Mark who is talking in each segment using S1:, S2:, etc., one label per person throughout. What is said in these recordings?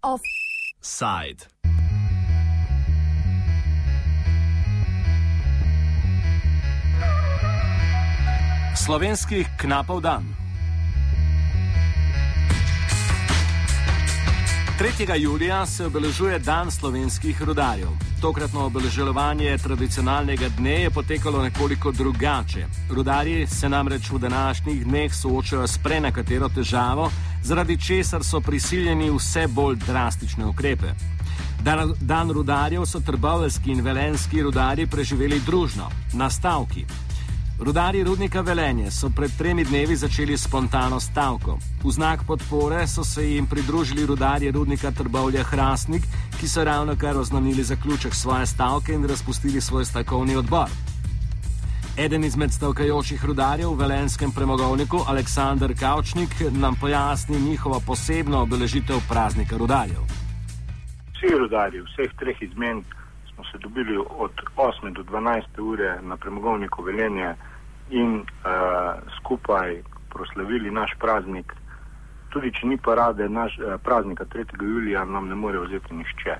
S1: Offside. Slovenskih knapov dan. 3. julija se obeležuje Dan slovenskih rudarjev. Tokratno obeleževanje tradicionalnega dne je potekalo nekoliko drugače. Rudarji se namreč v današnjih dneh soočajo s prenekatero težavo, zaradi česar so prisiljeni vse bolj drastične ukrepe. Dan, dan rudarjev so trbovski in velenski rudarji preživeli družno, na stavki. Rudari rudnika Velenje so pred tremi dnevi začeli spontano stavko. V znak podpore so se jim pridružili rudarje rudnika Trbovlja Hrastnik, ki so ravno kar oznanili zaključek svoje stavke in razpustili svoj stavkovni odbor. Eden izmed stavkajočih rudarjev v velenskem premogovniku, Aleksandr Kavčnik, nam pojasni njihovo posebno obeležitev praznika rudarjev.
S2: Vsi rudarji, vseh treh izmen, smo se dobili od 8 do 12 ure na premogovniku Velenje in uh, skupaj proslavili naš praznik. Tudi če ni parade naš, uh, praznika 3. julija, nam ne more vzeti nišče.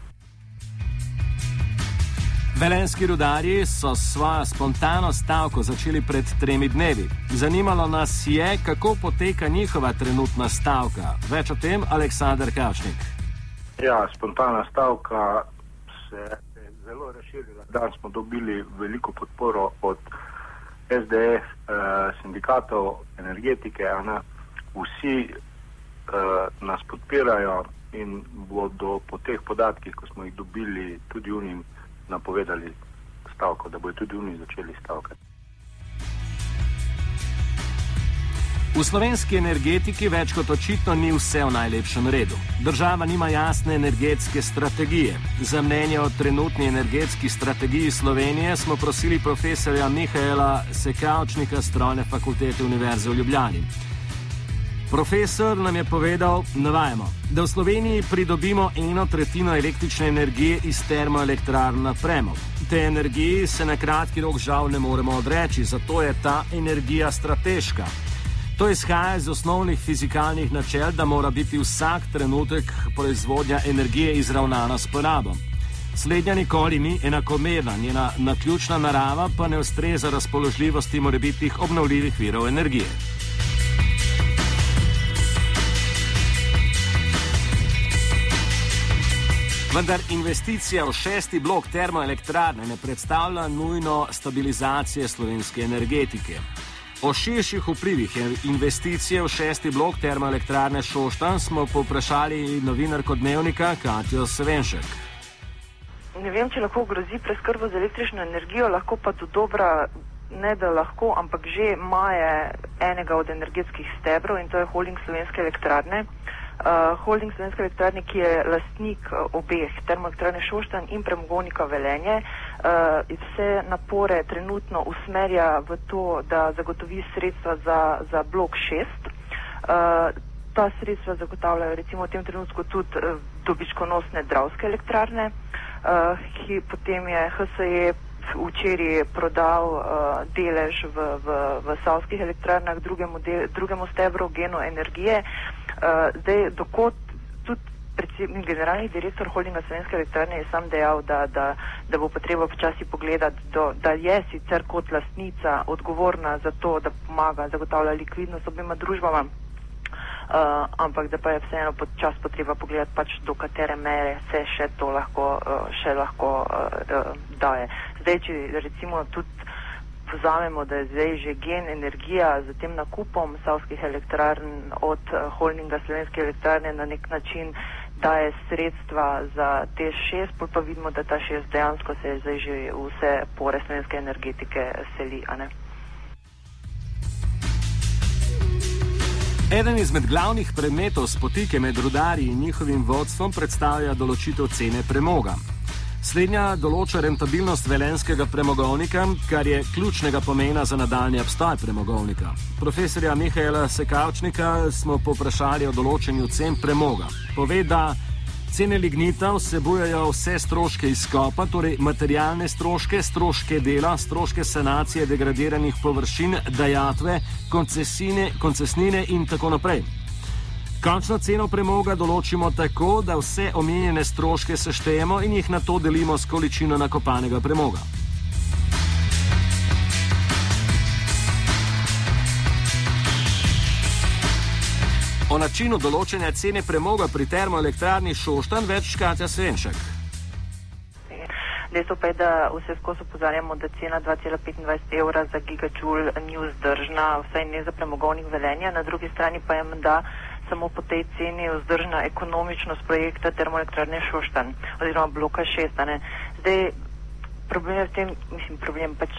S1: Velenski rudarji so svojo spontano stavko začeli pred tremi dnevi. Zanimalo nas je, kako poteka njihova trenutna stavka. Več o tem, Aleksandr Kavčnik.
S2: Ja, spontana stavka se zelo razširila. Danes smo dobili veliko podporo od SDF, eh, sindikatov, energetike. Vsi eh, nas podpirajo in bodo po teh podatkih, ko smo jih dobili, tudi oni napovedali stavko, da bodo tudi oni začeli stavkati.
S1: V slovenski energetiki več kot očitno ni vse v najlepšem redu. Država nima jasne energetske strategije. Za mnenje o trenutni energetski strategiji Slovenije smo prosili profesorja Mihaela Sekavčnika strojne fakultete Univerze v Ljubljani. Profesor nam je povedal, navajamo, da v Sloveniji pridobimo eno tretjino električne energije iz termoelektrarn na premog. Te energiji se na kratki rok žal ne moremo odreči, zato je ta energija strateška. To izhaja iz osnovnih fizikalnih načel, da mora biti vsak trenutek proizvodnja energije izravnana s porabom. Slednja nikoli ni enakomerna, njena naključna narava pa ne ustreza razpoložljivosti morebitnih obnovljivih virov energije. Vendar investicija v šesti blok termoelektrarne ne predstavlja nujno stabilizacije slovenske energetike. O širših vplivih investicije v šesti blok termoelektrarne Šoštan smo poprašali novinarko dnevnika Katijo Svenšek.
S3: Ne vem, če lahko grozi preskrbo z električno energijo, lahko pa do dobra, ne da lahko, ampak že maje enega od energetskih stebrov in to je holding slovenske elektrarne. Uh, holding slovenske elektrarne, ki je lastnik obeh termoelektrarne Šoštan in premogovnika Velenje, uh, vse napore trenutno usmerja v to, da zagotovi sredstva za, za blok 6. Uh, ta sredstva zagotavljajo recimo v tem trenutku tudi uh, dobičkonosne dravske elektrarne, ki potem je HSE včeraj prodal uh, delež v, v, v savskih elektrarnah drugemu, del, drugemu stebru geno energije. Uh, zdaj, dokot predsednik, generalni direktor holdinga Slovenske elektrarne je sam dejal, da, da, da bo potreba počasi pogledati, do, da je sicer kot lastnica odgovorna za to, da pomaga, zagotavlja likvidnost obima družbama, uh, ampak da pa je vseeno počas potreba pogledati, pač do katere mere se še to lahko, uh, še lahko uh, uh, daje. Zdaj, če recimo tudi vzamemo, da je zdaj že gen energija z tem nakupom savskih elektrarn od uh, holdinga Slovenske elektrarne na nek način daje sredstva za te šest, pa vidimo, da ta šest dejansko se je zdaj že vse pore slovenske energetike seli.
S1: Eden izmed glavnih predmetov spotike med rudarji in njihovim vodstvom predstavlja določitev cene premoga. Slednja določa rentabilnost velenskega premogovnika, kar je ključnega pomena za nadaljni obstoj premogovnika. Profesorja Mihaela Sekavčnika smo poprašali o določenju cen premoga. Pove, da Cene lignita vsebujejo vse stroške izkopa, torej materialne stroške, stroške dela, stroške sanacije degradiranih površin, dajatve, koncesnine in tako naprej. Končno ceno premoga določimo tako, da vse omenjene stroške seštejemo in jih na to delimo s količino nakopanega premoga. O načinu določanja cene premoga pri termoelektrarni Šoštan več škatja Svenšek.
S3: Dejstvo pa je, da vse skozi opozarjamo, da cena 2,25 evra za gigajoule ni vzdržna, vsaj ne za premogovnik velenja, na drugi strani pa je menda samo po tej ceni vzdržna ekonomičnost projekta termoelektrarne Šoštan oziroma bloka 6. Zdaj, problem je v tem, mislim, problem pač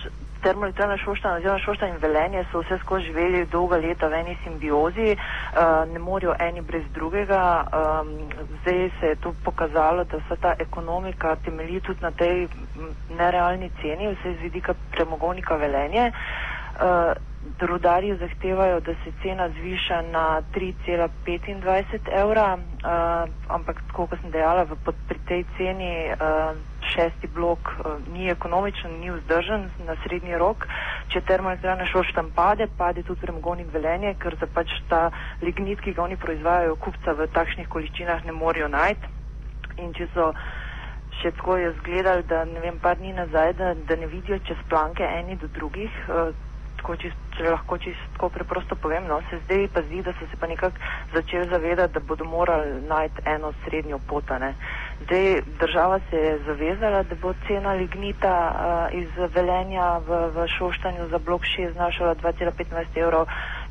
S3: termoelektrarna Šoštan oziroma Šoštan in Velenje so vse skozi živeli dolga leta v eni simbiozi, uh, ne morajo eni brez drugega. Um, zdaj se je to pokazalo, da vsa ta ekonomika temelji tudi na tej nerealni ceni, vse z vidika premogovnika Velenje. Uh, Rudarji zahtevajo, da se cena zviša na 3,25 evra, uh, ampak tako kot sem dejala, v, pri tej ceni uh, šesti blok uh, ni ekonomičen, ni vzdržen na srednji rok. Če termoelektrana Šoštan pade, pade tudi premogovnik velenje, ker za pač ta lignit, ki ga oni proizvajajo, kupca v takšnih količinah ne morejo najti. In če so še tako jo zgledali, da ne vem, par dni nazaj, da, da ne vidijo čez planke eni do drugih. Uh, tako, čist, če lahko čisto preprosto povem, no, se zdaj pa zdi, da so se pa nekako začeli zavedati, da bodo morali najti eno srednjo pot. Zdaj država se je zavezala, da bo cena lignita uh, iz velenja v, v Šoštanju za blok 6 znašala 2,15 evrov.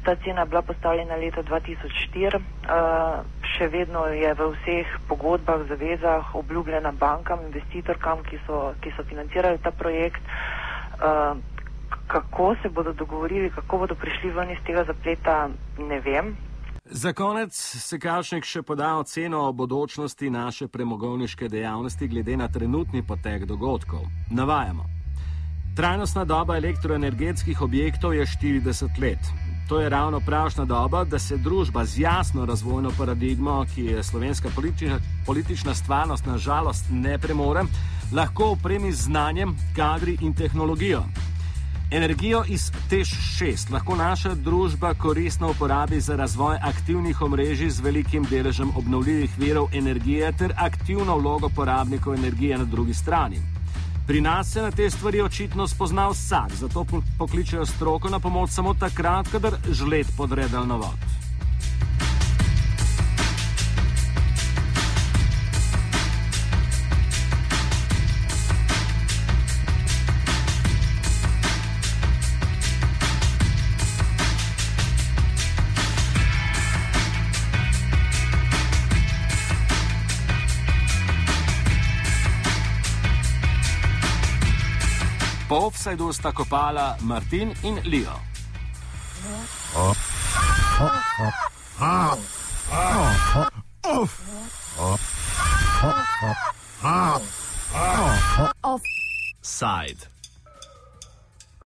S3: Ta cena je bila postavljena leta 2004, uh, še vedno je v vseh pogodbah, zavezah obljubljena bankam, investitorkam, ki so, ki so financirali ta projekt. Uh, kako se bodo dogovorili, kako bodo prišli ven iz tega zapleta, ne vem.
S1: Za konec se Kalšnik še poda oceno o bodočnosti naše premogovniške dejavnosti glede na trenutni potek dogodkov. Navajamo. Trajnostna doba elektroenergetskih objektov je 40 let. To je ravno pravšna doba, da se družba z jasno razvojno paradigmo, ki je slovenska politična, politična stvarnost na žalost ne premore, lahko opremi z znanjem, kadri in tehnologijo. Energijo iz TEŠ-6 lahko naša družba koristno uporabi za razvoj aktivnih omrežij z velikim deležem obnovljivih virov energije ter aktivno vlogo porabnikov energije na drugi strani. Pri nas se na te stvari očitno spozna vsak, zato pokličejo stroko na pomoč samo takrat, kadar žled podre daljnovod. Offsajdu sta kopala Martin in Leo. Offside.